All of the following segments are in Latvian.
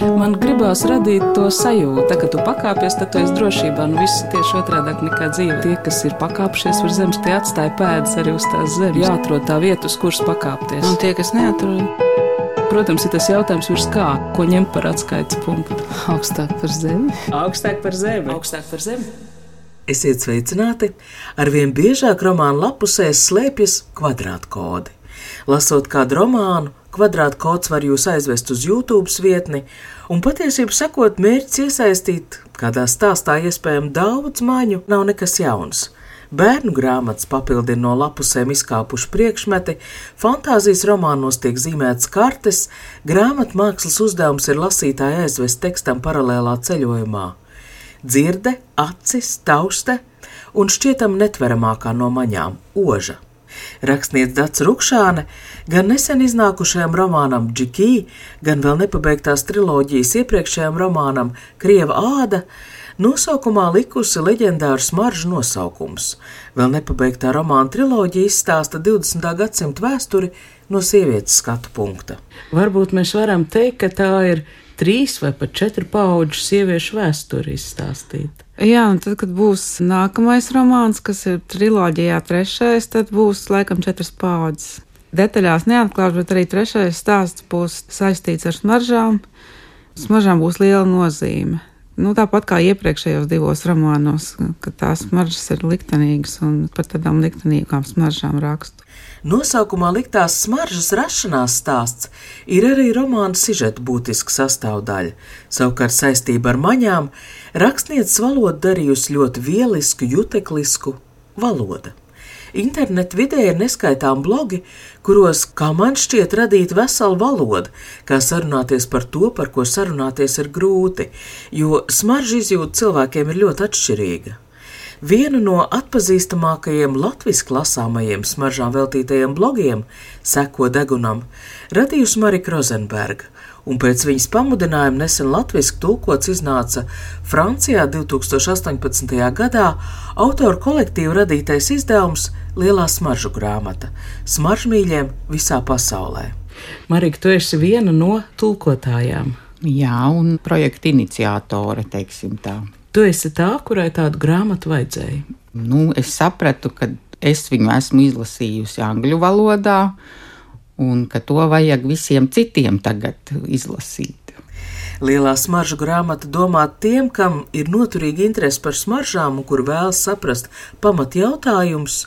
Man gribās radīt to sajūtu, tā, ka tu pakāpies, tad tu esi drošībā. Nu, viss tieši otrādi nekā dzīve. Tie, kas ir pakāpšies uz zemes, tie atstāja pēdas arī uz tās zemes. Jāatrod tā vieta, uz kuras pakāpties. Un tie, kas neatrod, Protams, ir tas jautājums, virs kā, ko ņemt par atskaites punktu. augstāk par zemi. Augstāk par zemi. Augstāk par zemi. Esiet sveicināti! Arvien biežāk romāna lapusēs slēpjas kvadrātkodi. Lasot kādu romānu, kvadrātkods var jūs aizvest uz YouTube vietni, un patiesībā sakot, mērķis iesaistīt kādā stāstā iespējami daudz maņu nav nekas jauns. Bērnu grāmatas papildina no lapusēm izkāpuši priekšmeti, fantāzijas romānos tiek zīmētas kartes, grāmatu mākslas uzdevums ir lasītāja aizvest tekstam paralēlā ceļojumā. Dzirde, acis, tauste un šķietam netveramākā no maņām - oža. Rakstnieks Dats Rukšāne gan nesen iznākušajam romānam Džikī, gan vēl nepabeigtās triloģijas iepriekšējam romānam Krieva āda nosaukumā likusi leģendāru smaržu nosaukums. Vēl nepabeigtā romāna triloģija izstāsta 20. gadsimta vēsturi no sievietes skatu punkta. Varbūt mēs varam teikt, ka tā ir trīs vai pat četru pauģu sieviešu vēsturi izstāstīta. Jā, un tad, kad būs nākamais romāns, kas ir triloģijā trešais, tad būs laikam četras paudzes. Detaļās neatklāšu, bet arī trešais stāsts būs saistīts ar smaržām. Smaržām būs liela nozīme. Nu, tāpat kā iepriekšējos divos romānos, ka tās smaržas ir liktenīgas un par tādām liktenīgām smaržām rakstu. Nosaukumā liktās smaržas rašanās stāsts ir arī romāna sižeta būtiska sastāvdaļa. Savukārt saistība ar maņām rakstnieces valodu darījusi ļoti vielisku, juteklisku valodu. Internet vidē ir neskaitām blogi, kuros, kā man šķiet, radīta vesela valoda, kā sarunāties par to, par ko sarunāties ir grūti, jo smaržu izjūta cilvēkiem ir ļoti atšķirīga. Vienu no atpazīstamākajiem latviešu lasāmajiem smaržām veltītajiem blogiem, Seko degunam, radījusi Marika Rozenberga, un pēc viņas pamudinājuma nesen latviešu tulkots iznāca Francijā 2018. gadā autoru kolektīva radītais izdevums Lielā smaržu grāmata - smaržmīļiem visā pasaulē. Marika, tu esi viena no tulkotājām. Jā, un projekta iniciatore, teiksim tā. Tu esi tā, kurai tādu grāmatu vajadzēja. Nu, es sapratu, ka es viņu esmu izlasījusi angļu valodā, un ka to vajag visiem citiem tagad izlasīt. Lielā smaržu grāmata domāta tiem, kam ir noturīga interese par smaržām un kur vēlas saprast pamat jautājumus.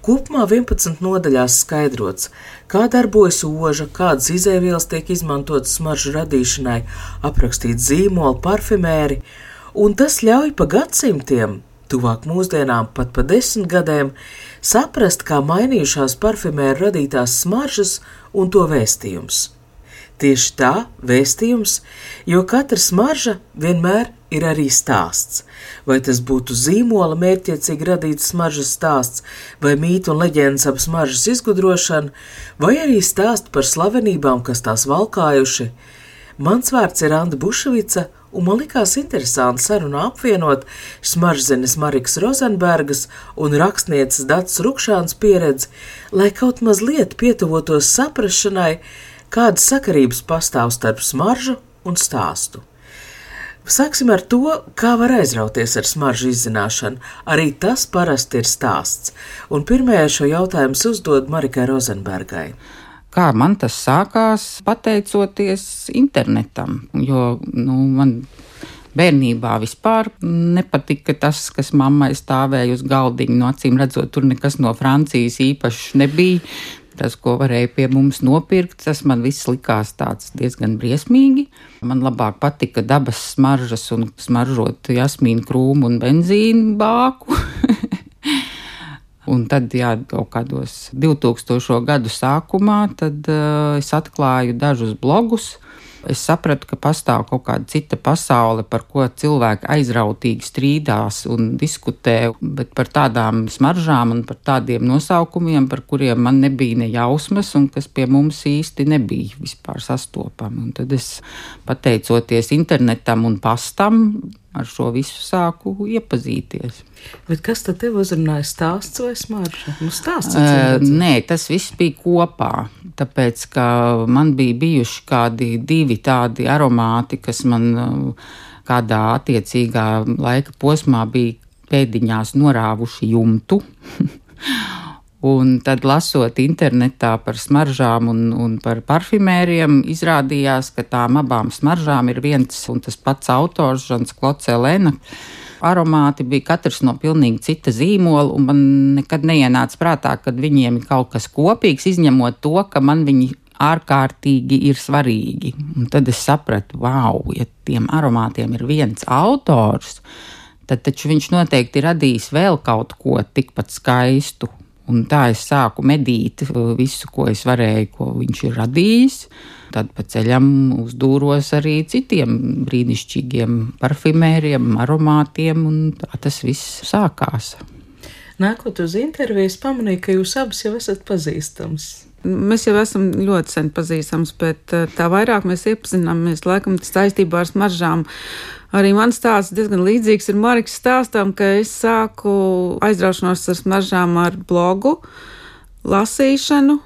Kopumā 11 nodaļās skaidrots, kā darbojas oža, kādas izēvielas tiek izmantotas smaržu radīšanai, aprakstīts zīmoli, parfimēri, un tas ļauj pa gadsimtiem, tuvāk mūsdienām pat pa desmit gadiem, saprast, kā mainījušās parfimēra radītās smaržas un to vēstījums. Tieši tā, vēstījums, jo katra smarža vienmēr ir arī stāsts. Vai tas būtu zīmola mērķiecīgi radīts smaržas stāsts, vai mītu un leģendas ap smaržas izgudrošanu, vai arī stāst par slavenībām, kas tās valkājuši. Mans vārds ir Anna Bušvica, un man likās interesanti sarunā apvienot smaržzenes Marikas Rozenbergas un rakstnieces Dats Rukšāns pieredzi, lai kaut mazliet pietuvotos saprašanai, kādas sakarības pastāv starp smaržu un stāstu. Sāksim ar to, kā var aizrauties ar smaržu izzināšanu. Arī tas parasti ir stāsts. Un pirmajai šo jautājumu uzdod Marikai Rozenbergai. Kā man tas sākās, pateicoties internetam, jo nu, man bērnībā vispār nepatika tas, kas mammai stāvēja uz galdiņa. No acīm redzot, tur nekas no Francijas īpašs nebija. Tas, ko varēja pie mums nopirkt, tas man viss likās diezgan briesmīgi. Man labāk patika dabas smaržas un smaržot jasmīnu krūmu un benzīnu bāku. Un tad, jā, kaut kādos 2000. gadu sākumā, tad uh, es atklāju dažus blogus. Es sapratu, ka pastāv kaut kāda cita pasaule, par ko cilvēki aizrautīgi strīdās un diskutē, bet par tādām smaržām un par tādiem nosaukumiem, par kuriem man nebija ne jausmas un kas pie mums īsti nebija vispār sastopami. Un tad es, pateicoties internetam un pastam, ar šo visu sāku iepazīties. Bet kas tad tev uzrunāja stāsts vai smarža? Nu, stāsts uh, nē, tas viss bija kopā. Tāpēc, ka man bija bijuši kādi divi tādi aromāti, kas man kādā attiecīgā laika posmā bija pēdiņās norāvuši jumtu. Un tad, lasot internetā par smaržām un, un par parfimēriem, izrādījās, ka tām abām smaržām ir viens un tas pats autors, Žants Klocelēna. Aromāti bija katrs no pilnīgi cita zīmola, un man nekad neienāca prātā, ka viņiem ir kaut kas kopīgs, izņemot to, ka man viņi ārkārtīgi ir svarīgi. Un tad es sapratu, wow, ja tiem aromātiem ir viens autors, tad taču viņš noteikti ir radījis vēl kaut ko tikpat skaistu Un tā es sāku medīt uh, visu, ko es varēju, ko viņš ir radījis. Tad pa ceļam uzdūros arī citiem brīnišķīgiem parfimēriem, aromātiem, un tā tas viss sākās. Nākot uz interviju, es pamanīju, ka jūs abas jau esat pazīstams. Mēs jau esam ļoti sen pazīstams, bet uh, tā vairāk mēs iepazināmies laikam saistībā ar smaržām. Arī mans stāsts diezgan līdzīgs ir Marikas stāstam, ka es sāku aizraušanos ar smaržām ar blogu, lasīšanu,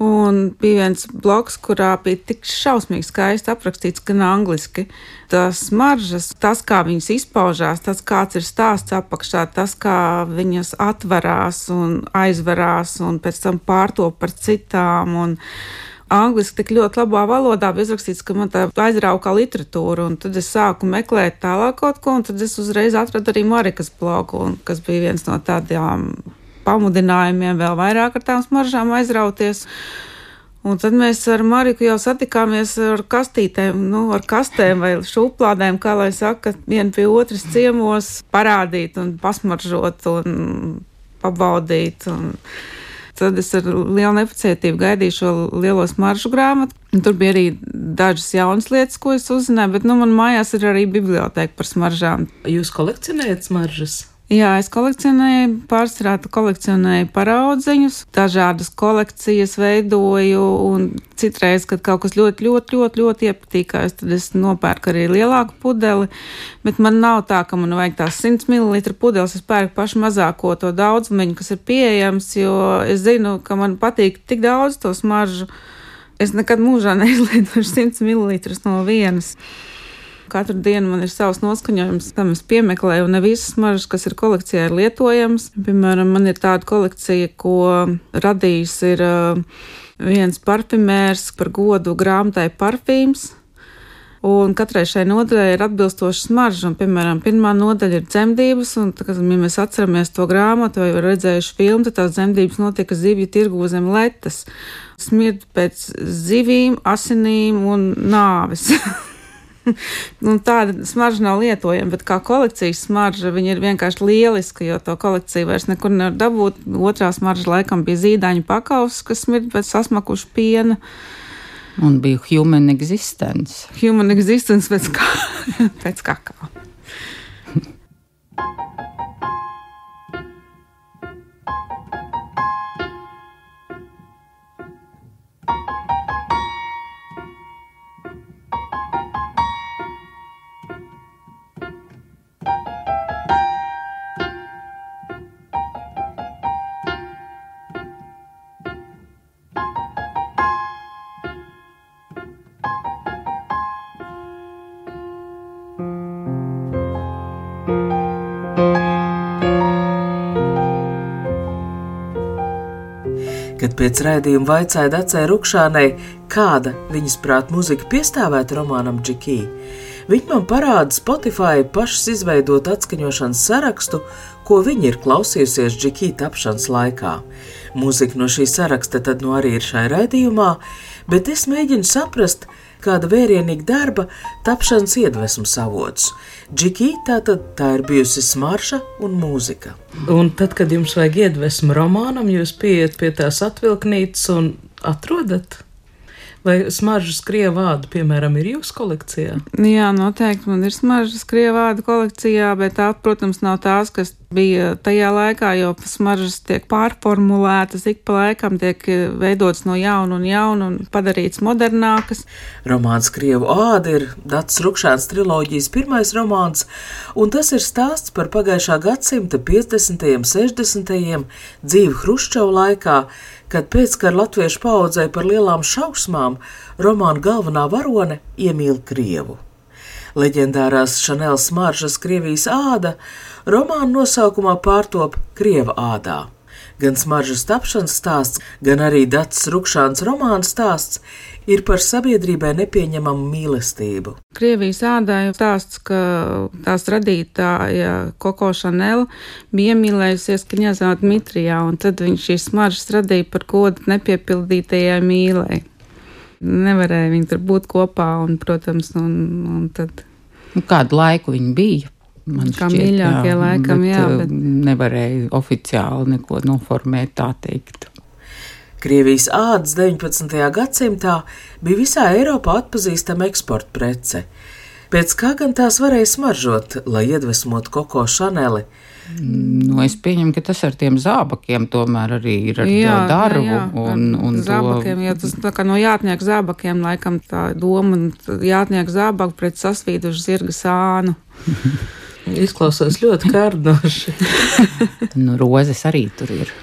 Un bija viens bloks, kurā bija tik šausmīgi skaisti aprakstīts, gan angliski. Tas maržas, tas, kā viņas izpaužās, tas, kāds ir stāsts apakšā, tas, kā viņas atverās un aizverās un pēc tam pārtop par citām. Un, angliski tik ļoti labā valodā bija izrakstīts, ka man tā aizrauga literatūra, un tad es sāku meklēt tālāk kaut ko, un tad es uzreiz atradu arī Marikas blogu, un, kas bija viens no tādām pamudinājumiem vēl vairāk ar tām smaržām aizrauties. Un tad mēs ar Mariku jau satikāmies ar kastītēm, nu, ar kastēm vai šūplādēm, kā lai saka, viena pie otras ciemos parādīt un pasmaržot un pabaudīt. Un Tad es ar lielu nepacietību gaidīju šo lielo smaržu grāmatu. Tur bija arī dažas jaunas lietas, ko es uzzināju, bet nu, man mājās ir arī biblioteka par smaržām. Jūs kolekcionējat smaržas? Jā, es kolekcionēju, pārsvarā kolekcionēju paraudzeņus, dažādas kolekcijas veidoju, un citreiz, kad kaut kas ļoti, ļoti, ļoti, ļoti iepatīkās, tad es nopērku arī lielāku pudeli, bet man nav tā, ka man vajag tās 100 ml pudeles, es pērku pašu mazāko to daudzumiņu, kas ir pieejams, jo es zinu, ka man patīk tik daudz to smaržu. Es nekad mūžā neizlietošu 100 ml no vienas. Katru dienu man ir savs noskaņojums, tam es piemeklēju, un ne visas smaržas, kas ir kolekcijā, ir lietojamas. Piemēram, man ir tāda kolekcija, ko radījis ir viens parfimērs par godu grāmatai parfīms. Un katrai šai nodaļai ir atbilstoša smarža. Un, piemēram, pirmā nodaļa ir dzemdības, un, tā, ja mēs atceramies to grāmatu vai redzējuši filmu, tad tās dzemdības notika zivju tirgu zem letes. Smird pēc zivīm, asinīm un nāves. nu, tāda smarža nav lietojama, bet kā kolekcijas smarža viņa ir vienkārši lieliska, jo to kolekciju vairs nekur nevar dabūt. Otrā smarža laikam bija zīdaiņu pakaus, kas smird pēc sasmakuša piena. Un bija human existence. Human existence pēc, kā, pēc kakao. pēc raidījuma vaicāja Dacei Rukšānei, kāda viņas prāt muzika piestāvētu romānam Džekī, viņa man parāda Spotify pašas izveidot atskaņošanas sarakstu, ko viņa ir klausījusies Džekī tapšanas laikā. Mūzika no šī saraksta tad nu arī ir šai raidījumā, bet es mēģinu saprast, kāda vērienīga darba tapšanas iedvesmas avots. Džikī tā tad tā ir bijusi smarša un mūzika. Un tad, kad jums vajag iedvesmu romānam, jūs pieiet pie tās atvilknītes un atrodat? Vai smaržas krievāda, piemēram, ir jūsu kolekcijā? Jā, noteikti man ir smaržas krievāda kolekcijā, bet tā, protams, nav tās, kas bija tajā laikā, jo smaržas tiek pārformulētas, ik pa laikam tiek veidotas no jauna un jauna un padarītas modernākas. Romāns Krievu āda ir Dats Rukšāns triloģijas pirmais romāns, un tas ir stāsts par pagājušā gadsimta 50. un 60. dzīvi Hruščova laikā, kad pēckara latviešu paudzei par lielām šausmām romāna galvenā varone iemīl Krievu. Leģendārās Šanēlas Māržas Krievijas āda romāna nosaukumā pārtop Krieva ādā. Gan smaržas tapšanas stāsts, gan arī Dats Rukšāns romāna stāsts ir par sabiedrībai nepieņemamu mīlestību. Krievijas ādai stāsts, ka tās radītāja Koko Šanela bija iemīlējusies Kņazā Dmitrijā, un tad viņš šīs smaržas radīja par godu nepiepildītajai mīlei. Nevarēja viņi tur būt kopā, un, protams, un, un tad. Nu, kādu laiku viņi bija? Man kā šķiet, mīļākie jā, laikam, bet, jā. Bet... Nevarēja oficiāli neko noformēt, tā teikt. Krievijas ādas 19. gadsimtā bija visā Eiropā atpazīstama eksporta prece. Pēc kā gan tās varēja smaržot, lai iedvesmotu koko šaneli? Nu, es pieņemu, ka tas ar tiem zābakiem tomēr arī ir ar jā, darbu. Jā, jā. Un, un zābakiem, to... jā, tas tā kā no jātnieku zābakiem laikam tā doma, jātnieku zābaku pret sasvīdušu zirga sānu. Izklausās ļoti kārdoši. nu, rozes arī tur ir.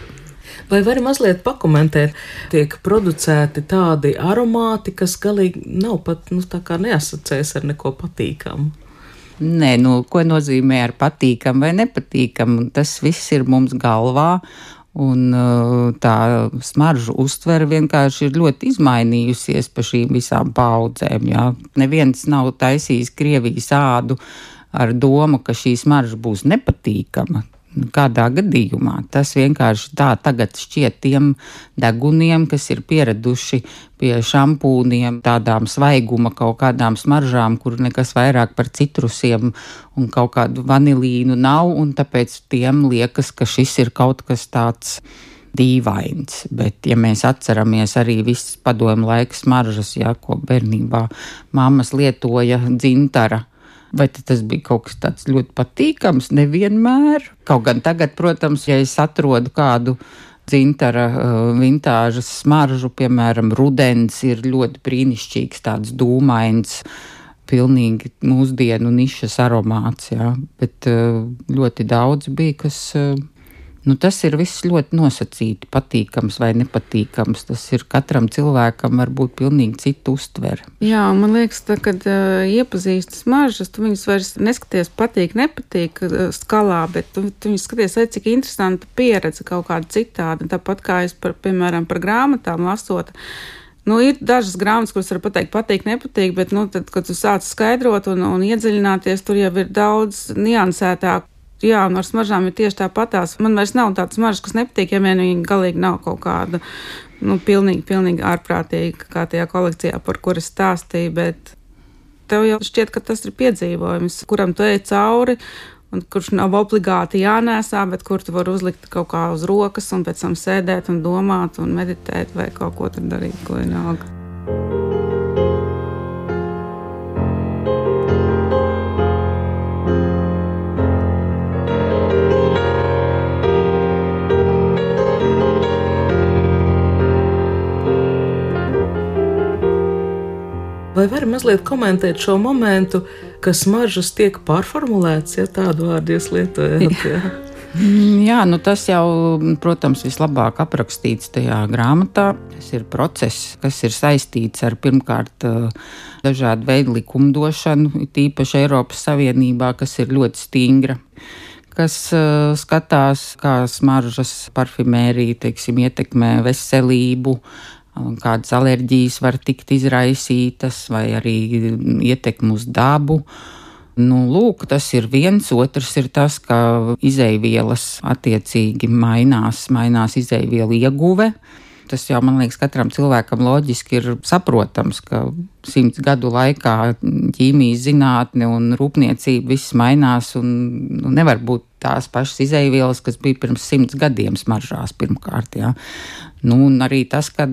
Vai varam mazliet pakomentēt, tiek producēti tādi aromāti, kas galīgi nav pat nu, neasociēs ar neko patīkamu? Nē, nu, ko nozīmē ar patīkamu vai nepatīkamu? Tas viss ir mums galvā. Un uh, tā smaržu uztvere vienkārši ir ļoti izmainījusies pa šīm visām paudzēm. Jā. Neviens nav taisījis Krievijas ādu ar domu, ka šī smarža būs nepatīkama kādā gadījumā. Tas vienkārši tā tagad šķiet tiem deguniem, kas ir pieraduši pie šampūniem, tādām svaiguma kaut kādām smaržām, kur nekas vairāk par citrusiem un kaut kādu vanilīnu nav, un tāpēc tiem liekas, ka šis ir kaut kas tāds dīvains. Bet, ja mēs atceramies arī visas padomu laika smaržas, ja, ko bērnībā mammas lietoja dzintara Vai tas bija kaut kas tāds ļoti patīkams? Nevienmēr. Kaut gan tagad, protams, ja es atrodu kādu dzintara uh, vintāžas smaržu, piemēram, rudens ir ļoti brīnišķīgs, tāds dūmains, pilnīgi mūsdienu nišas aromāts, jā. Bet uh, ļoti daudz bija, kas uh, Nu, tas ir viss ļoti nosacīti, patīkams vai nepatīkams. Tas ir katram cilvēkam var būt pilnīgi cita uztvere. Jā, man liekas, tā, kad uh, iepazīstas maržas, tu viņus vairs neskaties patīk, nepatīk uh, skalā, bet tu, tu viņus skaties, vai cik interesanta pieredze kaut kāda citāda. Tāpat kā es, par, piemēram, par grāmatām lasot. Nu, ir dažas grāmatas, kuras var pateikt, patīk, nepatīk, bet, nu, tad, kad tu sāc skaidrot un, un iedziļināties, tur jau ir daudz niansētāk Jā, un ar smaržām ir tieši tāpatās. Man vairs nav tādas smaržas, kas nepatīk, ja vien viņi galīgi nav kaut kāda, nu, pilnīgi, pilnīgi ārprātīga, kā tajā kolekcijā, par kuras stāstīja, bet tev jau šķiet, ka tas ir piedzīvojums, kuram tu ej cauri, un kurš nav obligāti jānēsā, bet kur tu vari uzlikt kaut kā uz rokas un pēc tam sēdēt un domāt un meditēt vai kaut ko tur darīt, ko vienalga. Vai varam mazliet komentēt šo momentu, ka smaržas tiek pārformulētas, ja tādu vārdu jūs lietojat? Jā. Jā, nu tas jau, protams, vislabāk aprakstīts tajā grāmatā. Tas ir process, kas ir saistīts ar pirmkārt dažādu veidu likumdošanu, tīpaši Eiropas Savienībā, kas ir ļoti stingra kas uh, skatās, kā smaržas parfimērija teiksim, ietekmē veselību, kādas alerģijas var tikt izraisītas, vai arī ietekmi uz dabu. Nu, lūk, tas ir viens, otrs ir tas, ka izaivielas attiecīgi mainās, mainās izaivielu ieguve. Tas jau, man liekas, katram cilvēkam loģiski ir saprotams, ka simts gadu laikā ķīmijas zinātne un rūpniecība viss mainās un nu, nevar būt tās pašas izaivielas, kas bija pirms simts gadiem smaržās pirmkārt. Jā. Nu, un arī tas, ka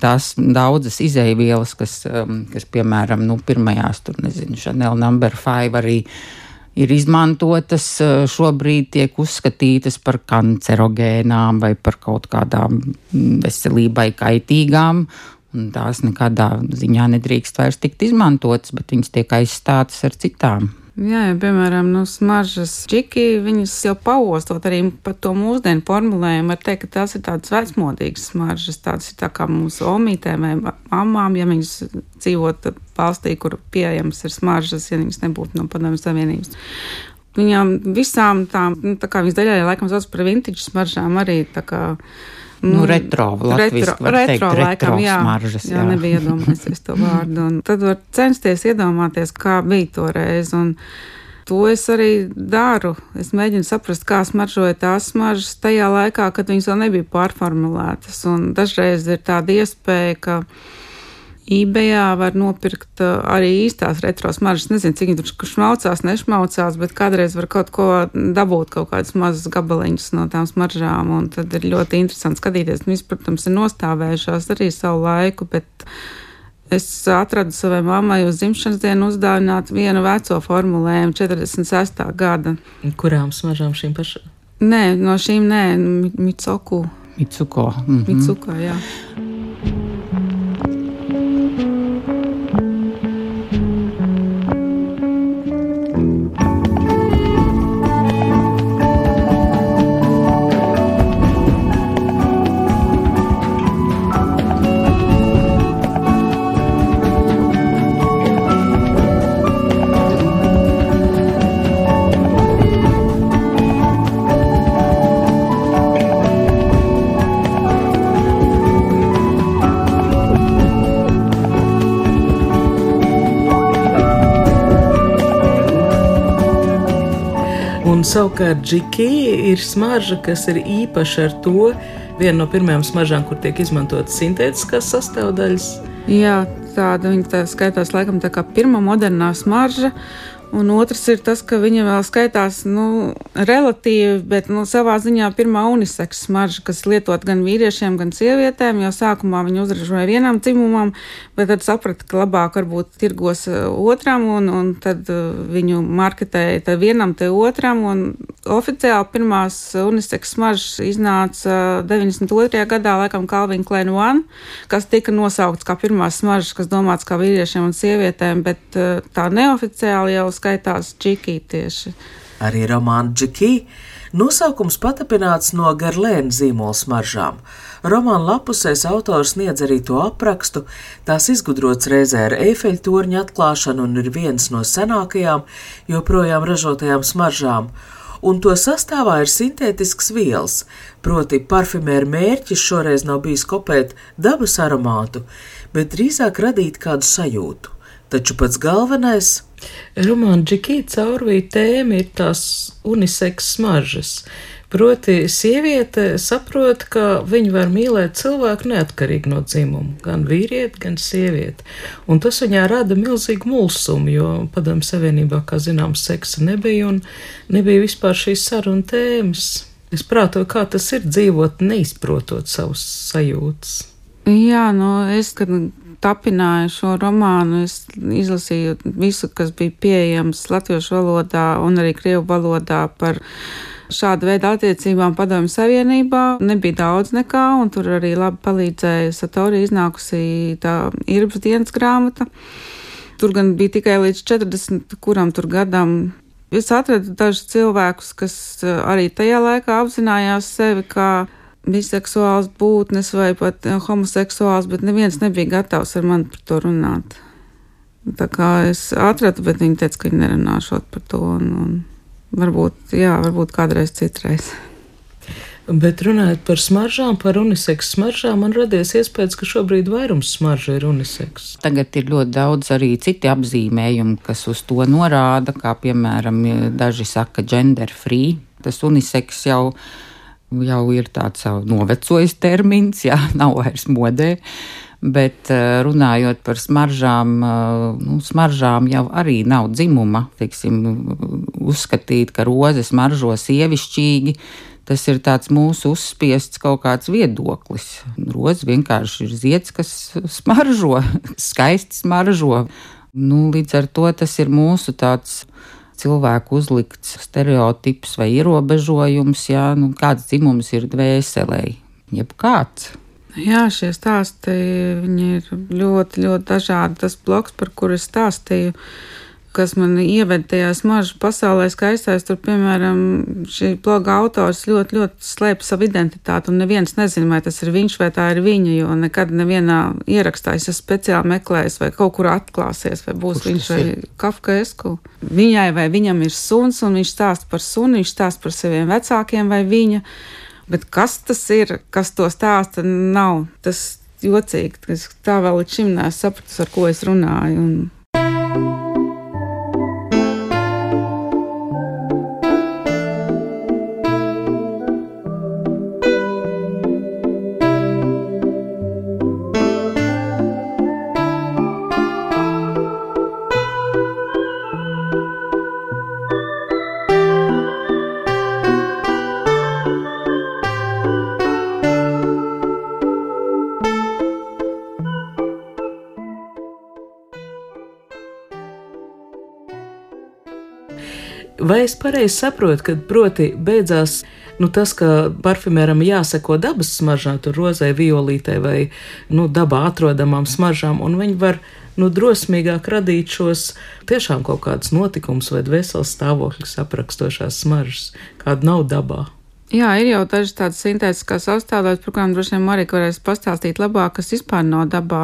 tās daudzas izaivielas, kas, um, kas piemēram, nu, pirmajās, tur nezinu, Chanel number 5 arī ir izmantotas, uh, šobrīd tiek uzskatītas par kancerogēnām vai par kaut kādām veselībai kaitīgām. Tās nekādā ziņā nedrīkst vairs tikt izmantotas, bet viņas tiek aizstātas ar citām. Jā, ja, piemēram, nu, smaržas čiki, viņas jau paostot arī par to mūsdienu formulējumu, var teikt, ka tās ir tādas vecmodīgas smaržas, tādas ir tā kā mūsu omītēm vai mamām, ja viņas dzīvot valstī, kur pieejams ir smaržas, ja viņas nebūtu no padomjas savienības. Viņām visām tām, nu, tā kā viņas daļai laikam sauc par vintage smaržām arī tā kā Nu, retro, retro, retro, retro laikam, jā, smaržas, jā. jā, nebija iedomājies to vārdu. Un tad var censties iedomāties, kā bija toreiz. Un to es arī daru. Es mēģinu saprast, kā smaržoja tās smaržas tajā laikā, kad viņas vēl nebija pārformulētas. Un dažreiz ir tāda iespēja, ka eBayā var nopirkt uh, arī īstās retro smaržas. Nezinu, cik viņi tur šmaucās, nešmaucās, bet kādreiz var kaut ko dabūt, kaut kādus mazus gabaliņus no tām smaržām. Un tad ir ļoti interesanti skatīties. Viņas, protams, ir nostāvējušās arī savu laiku, bet es atradu savai mammai uz dzimšanas dienu uzdāvināt vienu veco formulējumu 46. gada. Kurām smaržām šīm pašām? Nē, no šīm nē, Mitsuko. Mitsuko. Mm -hmm. Mitsuko, jā. Un savukārt džikija ir smarža, kas ir īpaša ar to, viena no pirmajām smaržām, kur tiek izmantotas sintētiskās sastāvdaļas. Jā, tāda viņa tā skaitās laikam tā kā pirmā modernā smarža. Un otrs ir tas, ka viņa vēl skaitās nu, relatīvi, bet nu, savā ziņā pirmā uniseks smarža, kas lietot gan vīriešiem, gan sievietēm. Jo sākumā viņa uzražoja vienam dzimumam, bet tad saprata, ka labāk varbūt tirgos uh, otram, un, un tad uh, viņu marketēja te vienam, te otram. Un oficiāli pirmās uniseks smaržas iznāca 92. gadā, laikam, Calvin Klein One, kas tika nosaukts kā pirmās smaržas, kas domāts kā vīriešiem un sievietēm, bet uh, tā neoficiāli jau skaitās džikī tieši. Arī romāna džikī nosaukums patapināts no garlēna zīmola smaržām. Romāna lapusēs autors sniedz arī to aprakstu, tās izgudrots reizē ar Eifeļa torņa atklāšanu un ir viens no senākajām joprojām ražotajām smaržām un to sastāvā ir sintētisks vielas, proti parfimēra mērķis šoreiz nav bijis kopēt dabas aromātu, bet drīzāk radīt kādu sajūtu. Taču pats galvenais Romāna Džikī caurvīja tēma ir tās uniseks smaržas. Proti, sieviete saprot, ka viņa var mīlēt cilvēku neatkarīgi no dzimuma, gan vīrieti, gan sievieti. Un tas viņā rada milzīgu mulsumu, jo padomu savienībā, kā zināms, seksa nebija un nebija vispār šīs saruna tēmas. Es prātoju, kā tas ir dzīvot neizprotot savus sajūtas. Jā, nu es, kad tapināju šo romānu, es izlasīju visu, kas bija pieejams latviešu valodā un arī krievu valodā par šādu veidu attiecībām Padomju Savienībā. Nebija daudz nekā, un tur arī labi palīdzēja Satori iznākusī tā Irbas dienas grāmata. Tur gan bija tikai līdz 40, kuram tur gadam. Es atradu dažus cilvēkus, kas arī tajā laikā apzinājās sevi kā biseksuāls būtnes vai pat eh, homoseksuāls, bet neviens nebija gatavs ar mani par to runāt. Tā kā es atradu, bet viņi teica, ka viņi nerunāšot par to. Un, un varbūt, jā, varbūt kādreiz citreiz. Bet runājot par smaržām, par uniseks smaržām, man radies iespējas, ka šobrīd vairums smaržu ir uniseks. Tagad ir ļoti daudz arī citi apzīmējumi, kas uz to norāda, kā piemēram daži saka gender free. Tas uniseks jau ir jau ir tāds novecojis termins, jā, nav vairs modē. Bet runājot par smaržām, nu, smaržām jau arī nav dzimuma. Teiksim, uzskatīt, ka roze smaržo sievišķīgi, tas ir mūsu uzspiests kaut kāds viedoklis. Roze vienkārši ir zieds, kas smaržo, skaisti smaržo. Nu, līdz ar to tas ir mūsu tāds cilvēku uzlikts stereotips vai ierobežojums, jā, nu, kāds dzimums ir dvēselē, jebkāds. Jā, šie stāsti ir ļoti, ļoti dažādi. Tas bloks, par kuru es stāstīju, kas man ieved tajā smaržu pasaulē, skaistais. Tur, piemēram, šī bloga autors ļoti, ļoti slēpj savu identitāti, un neviens nezina, vai tas ir viņš vai tā ir viņa, jo nekad nevienā ierakstā es esmu speciāli meklējis, vai kaut kur atklāsies, vai būs Kurš viņš vai Kafkaesku. Viņai vai viņam ir suns, un viņš stāsta par sunu, viņš stāsta par saviem vecākiem vai viņa. Bet kas tas ir, kas to stāsta, nav tas jocīgi. Tā vēl līdz šim neesmu sapratis, ar ko es runāju. Un Vai es pareizi saprotu, ka proti beidzās nu, tas, ka parfumēram jāseko dabas smaržām, tur rozē, violītē vai nu, dabā atrodamām smaržām, un viņi var nu, drosmīgāk radīt šos tiešām kaut kādus notikumus vai dvēseles stāvokļus aprakstošās smaržas, kāda nav dabā. Jā, ir jau dažas tādas sintētiskās sastāvdaļas, par kurām droši vien Marika varēs pastāstīt labāk, kas vispār nav dabā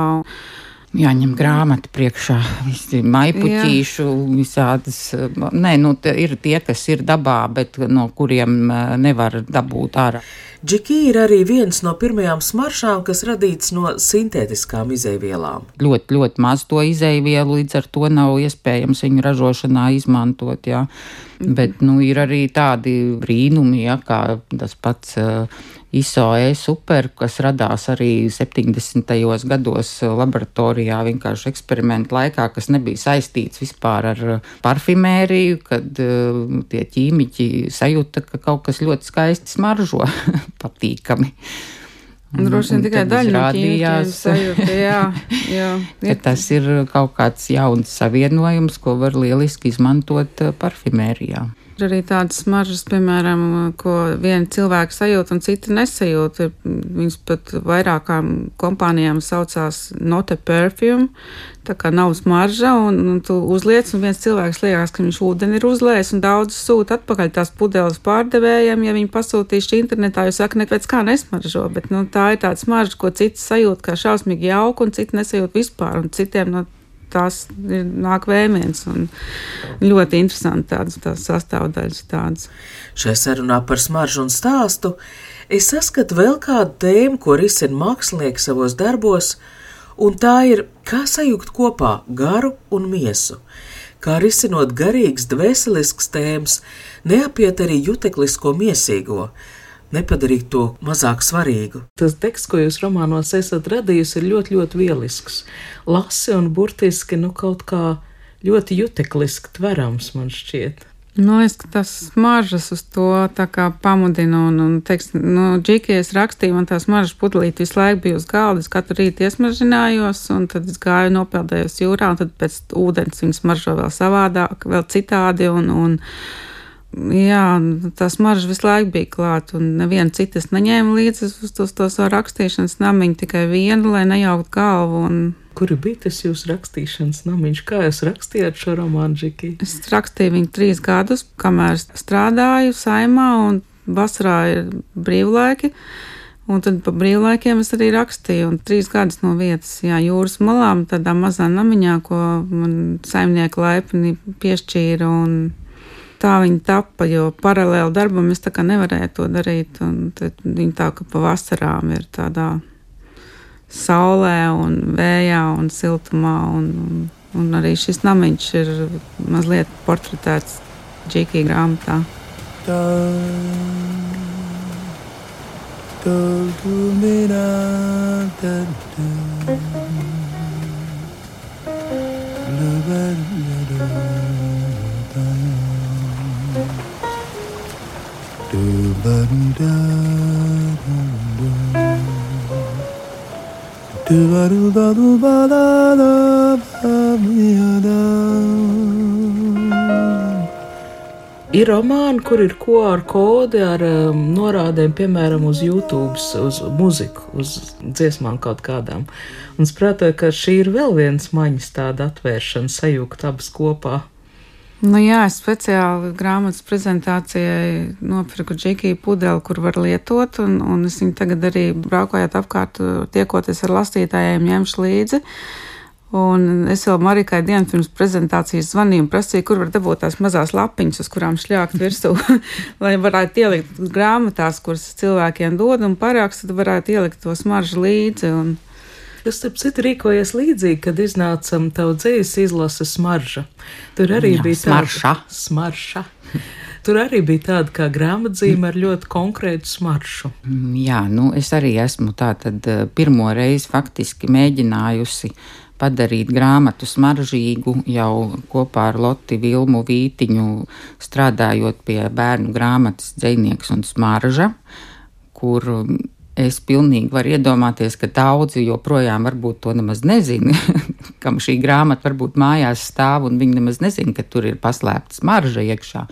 jāņem grāmata priekšā, visi maipuķīšu, visādas. Nē, nu, ir tie, kas ir dabā, bet no kuriem nevar dabūt ārā. Džiki ir arī viens no pirmajām smaršām, kas radīts no sintētiskām izēvielām. Ļoti, ļoti maz to izēvielu, līdz ar to nav iespējams viņu ražošanā izmantot. Jā. Mm -hmm. Bet nu, ir arī tādi brīnumi, ja, kā tas pats uh, ISOE super, kas radās arī 70. gados laboratorijā, vienkārši eksperimentu laikā, kas nebija saistīts vispār ar parfimēriju, kad uh, tie ķīmiķi sajūta, ka kaut kas ļoti skaisti smaržo, patīkami. Droši vien tikai daļa no sajūta, jā, jā. Ir. Tas ir kaut kāds jauns savienojums, ko var lieliski izmantot parfimērijā. Ir arī tādas smaržas, piemēram, ko viena cilvēka sajūt un cita nesajūt. Viņas pat vairākām kompānijām saucās Note Perfume. Tā kā nav smarža, un, un tu uzliec, un viens cilvēks liekas, ka viņš ūdeni ir uzliejis, un daudz sūta atpakaļ tās pudeles pārdevējiem. Ja viņi pasūtīšu internetā, jūs sakat, nekāds kā nesmaržo, bet nu, tā ir tāda smarža, ko cits sajūt kā šausmīgi jauku, un citi nesajūt vispār, un citiem no tās nāk vēmiens. Ļoti interesanti tādas, tādas sastāvdaļas. Tādas. Šajā sarunā par smaržu un stāstu es saskatu vēl kādu tēmu, ko risina mākslinieki savos darbos, un tā ir kā sajūgt kopā garu un miesu. Kā risinot garīgas, dvēseliskas tēmas, neapiet arī juteklisko miesīgo, nepadarīt to mazāk svarīgu. Tas teksts, ko jūs romānos esat radījusi, ir ļoti, ļoti vielisks. Lasi un burtiski nu, kaut kā ļoti jutekliski tverams man šķiet. Nu, es tas smaržas uz to pamudinu, un, un teiks, nu, džikies rakstīja, man tās smaržas pudelīte visu laiku bija uz galda, es katru rītu iesmaržinājos, un tad es gāju nopeldējos jūrā, un tad pēc ūdens viņas smaržo vēl savādāk, vēl citādi, un, un jā, tā smarža visu laiku bija klāta, un neviena citas neņēma līdzi uz to, to savu rakstīšanas namiņu, tikai vienu, lai nejauktu galvu. Un... Kur bija tas jūsu rakstīšanas namiņš? Kā jūs rakstījāt šo romānu, Džiki? Es rakstīju viņu trīs gadus, kamēr strādāju saimā, un vasarā ir brīvlaiki. Un tad pa brīvlaikiem es arī rakstīju, un trīs gadus no vietas, jā, jūras malām, tādā mazā namiņā, ko man saimnieka laipni piešķīra, un tā viņa tapa, jo paralēli darbam es tā kā nevarēju to darīt. Viņa tā kā pavasarām ir tādā saulē un vējā un siltumā. Un, un, un arī šis namiņš ir mazliet portretēts Džekija grāmatā. Tā. Ir romāni, kur ir ko ar kodi, ar um, norādēm, piemēram, uz YouTube, uz muziku, uz dziesmām kaut kādām. Un es prātoju, ka šī ir vēl viens maņas tāda atvēršana, sajūgt abas kopā. Nu, jā, es speciāli grāmatas prezentācijai nopirku džekiju pudeli, kur var lietot, un, un es viņu tagad arī braukājot apkārt, tiekoties ar lasītājiem, ņemšu līdzi. Un es vēl Marikai dienu pirms prezentācijas zvanīju un prasīju, kur var dabūt tās mazās lapiņas, uz kurām šļākt virsū, lai varētu ielikt grāmatās, kuras cilvēkiem dod, un parāks tad varētu ielikt to smaržu līdzi. Un... Es, starp citu, rīkojies līdzīgi, kad iznāca tavu dzīves izlases smarža. Tur arī Jā, bija smarša. tāda smarša. Tur arī bija tāda kā grāmatzīme ar ļoti konkrētu smaršu. Jā, nu es arī esmu tā tad eh, pirmo reizi faktiski mēģinājusi padarīt grāmatu smaržīgu jau kopā ar Loti Vilmu Vītiņu, strādājot pie bērnu grāmatas dzinieks un smarža, kur es pilnīgi varu iedomāties, ka daudzi joprojām varbūt to nemaz nezina, kam šī grāmata varbūt mājās stāv, un viņi nemaz nezina, ka tur ir paslēpta smarža iekšā,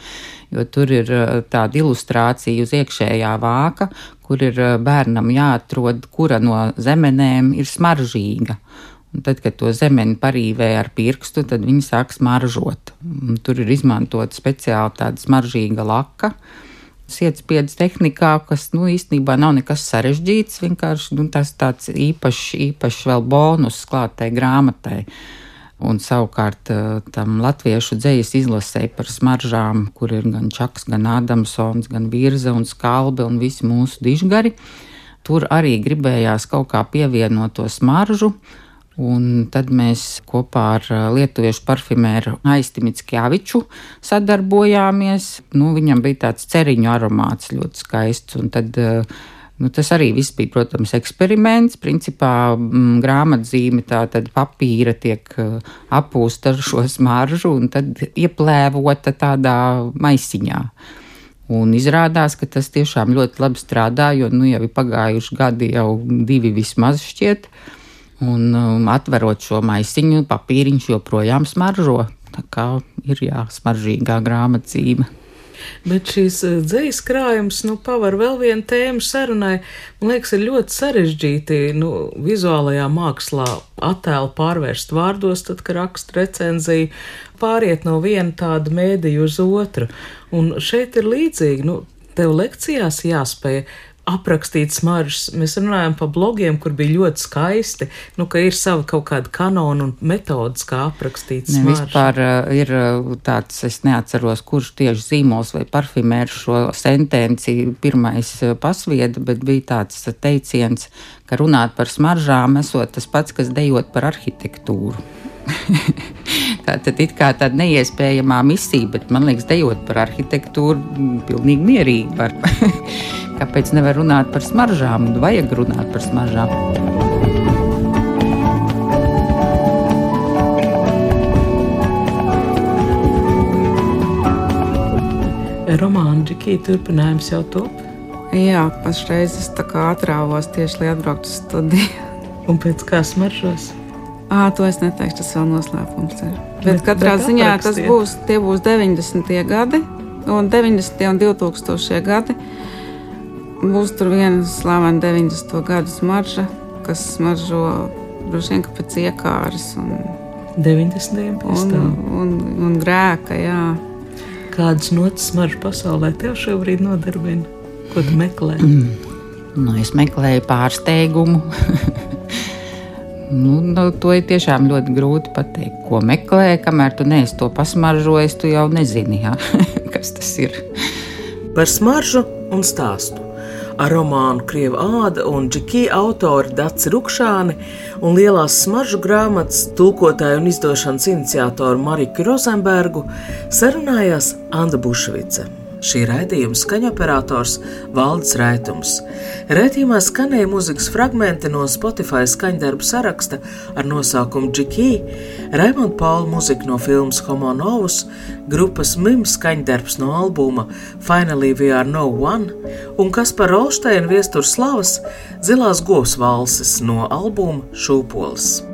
jo tur ir uh, tāda ilustrācija uz iekšējā vāka, kur ir uh, bērnam jāatrod, kura no zemenēm ir smaržīga. Un tad, kad to zemeni parīvē ar pirkstu, tad viņi sāk smaržot. Un tur ir izmantota speciāli tāda smaržīga laka. Sietspiedas tehnikā, kas nu, īstenībā nav nekas sarežģīts, vienkārši nu, tas tāds īpašs, īpašs vēl bonus klātai grāmatai. Un savukārt tam latviešu dzīslu izlasē par smaržām, kur ir gan Čaks, gan Ādamsons, gan Virza un Skalbe un visi mūsu dižgari. Tur arī gribējās kaut kā pievienot to smaržu, Un tad mēs kopā ar lietuviešu parfimēru Aisti Mitskjaviču sadarbojāmies. Nu, viņam bija tāds ceriņu aromāts ļoti skaists. Tad Nu, tas arī viss bija, protams, eksperiments. Principā m, mm, grāmatzīme tā tad papīra tiek apūsta ar šo smaržu un tad ieplēvota tādā maisiņā. Un izrādās, ka tas tiešām ļoti labi strādā, jo nu, jau ir pagājuši gadi, jau divi vismaz šķiet. Uh, Un um, atverot šo maisiņu, papīriņš joprojām smaržo. Tā kā ir jāsmaržīgā grāmatzīme. Bet šīs uh, dzīslas krājums nu, paver vēl vienu tēmu sarunai. Man liekas, ir ļoti sarežģīti nu, vizuālajā mākslā attēlu pārvērst vārdos, tad, kad raksta recenziju, pāriet no viena tāda mēdīja uz otru. Un šeit ir līdzīgi, nu, tev lekcijās jāspēj aprakstīt smaržas. Mēs runājam par blogiem, kur bija ļoti skaisti, nu, ka ir sava kaut kāda kanona un metodas, kā aprakstīt smaržu. Ne, vispār uh, ir uh, tāds, es neatceros, kurš tieši zīmols vai parfimērs šo sentenci pirmais uh, pasvieda, bet bija tāds teiciens, ka runāt par smaržām esot tas pats, kas dejot par arhitektūru. tā tad ir kā tāda neiespējamā misija, bet man liekas, dejot par arhitektūru, pilnīgi mierīgi var. Kāpēc nevar runāt par smaržām? Vajag runāt par smaržām. Romāna Džekija turpinājums jau top. Jā, pašreiz es tā kā atrāvos tieši, lai atbrauktu uz studiju. Un pēc kā smaržos? À, to es neteikšu, tas vēl noslēpums ir. Bet, bet katrā bet ziņā tas būs, tie būs 90. gadi, un 90. un 2000. gadi Būs tur viena slavena 90. gadu smarža, kas smaržo droši vien pēc iekāras. Un, 90. un, un, un grēka, jā. Kādas notis smaržu pasaulē tev šobrīd nodarbina? Ko tu meklē? Mm. Nu, es meklēju pārsteigumu. nu, nu, to ir tiešām ļoti grūti pateikt. Ko meklē, kamēr tu neesi to pasmaržojis, tu jau nezini, jā, kas tas ir. Par smaržu un stāstu ar romānu Krieva āda un džekija autori Dats Rukšāni un lielās smaržu grāmatas tulkotāju un izdošanas iniciatoru Mariku Rozenbergu sarunājās Anna Bušvice. Šī raidījuma skaņoperators Valdis Raitums. Raidījumā skanēja mūzikas fragmenti no Spotify skaņdarbu saraksta ar nosaukumu Džikī, Raimonda Paula mūzika no filmas Homo Novus, grupas Mim skaņdarbs no albuma Finally We Are No One un kas par Olsteina viestur slavas zilās govs valses no albuma Šūpols.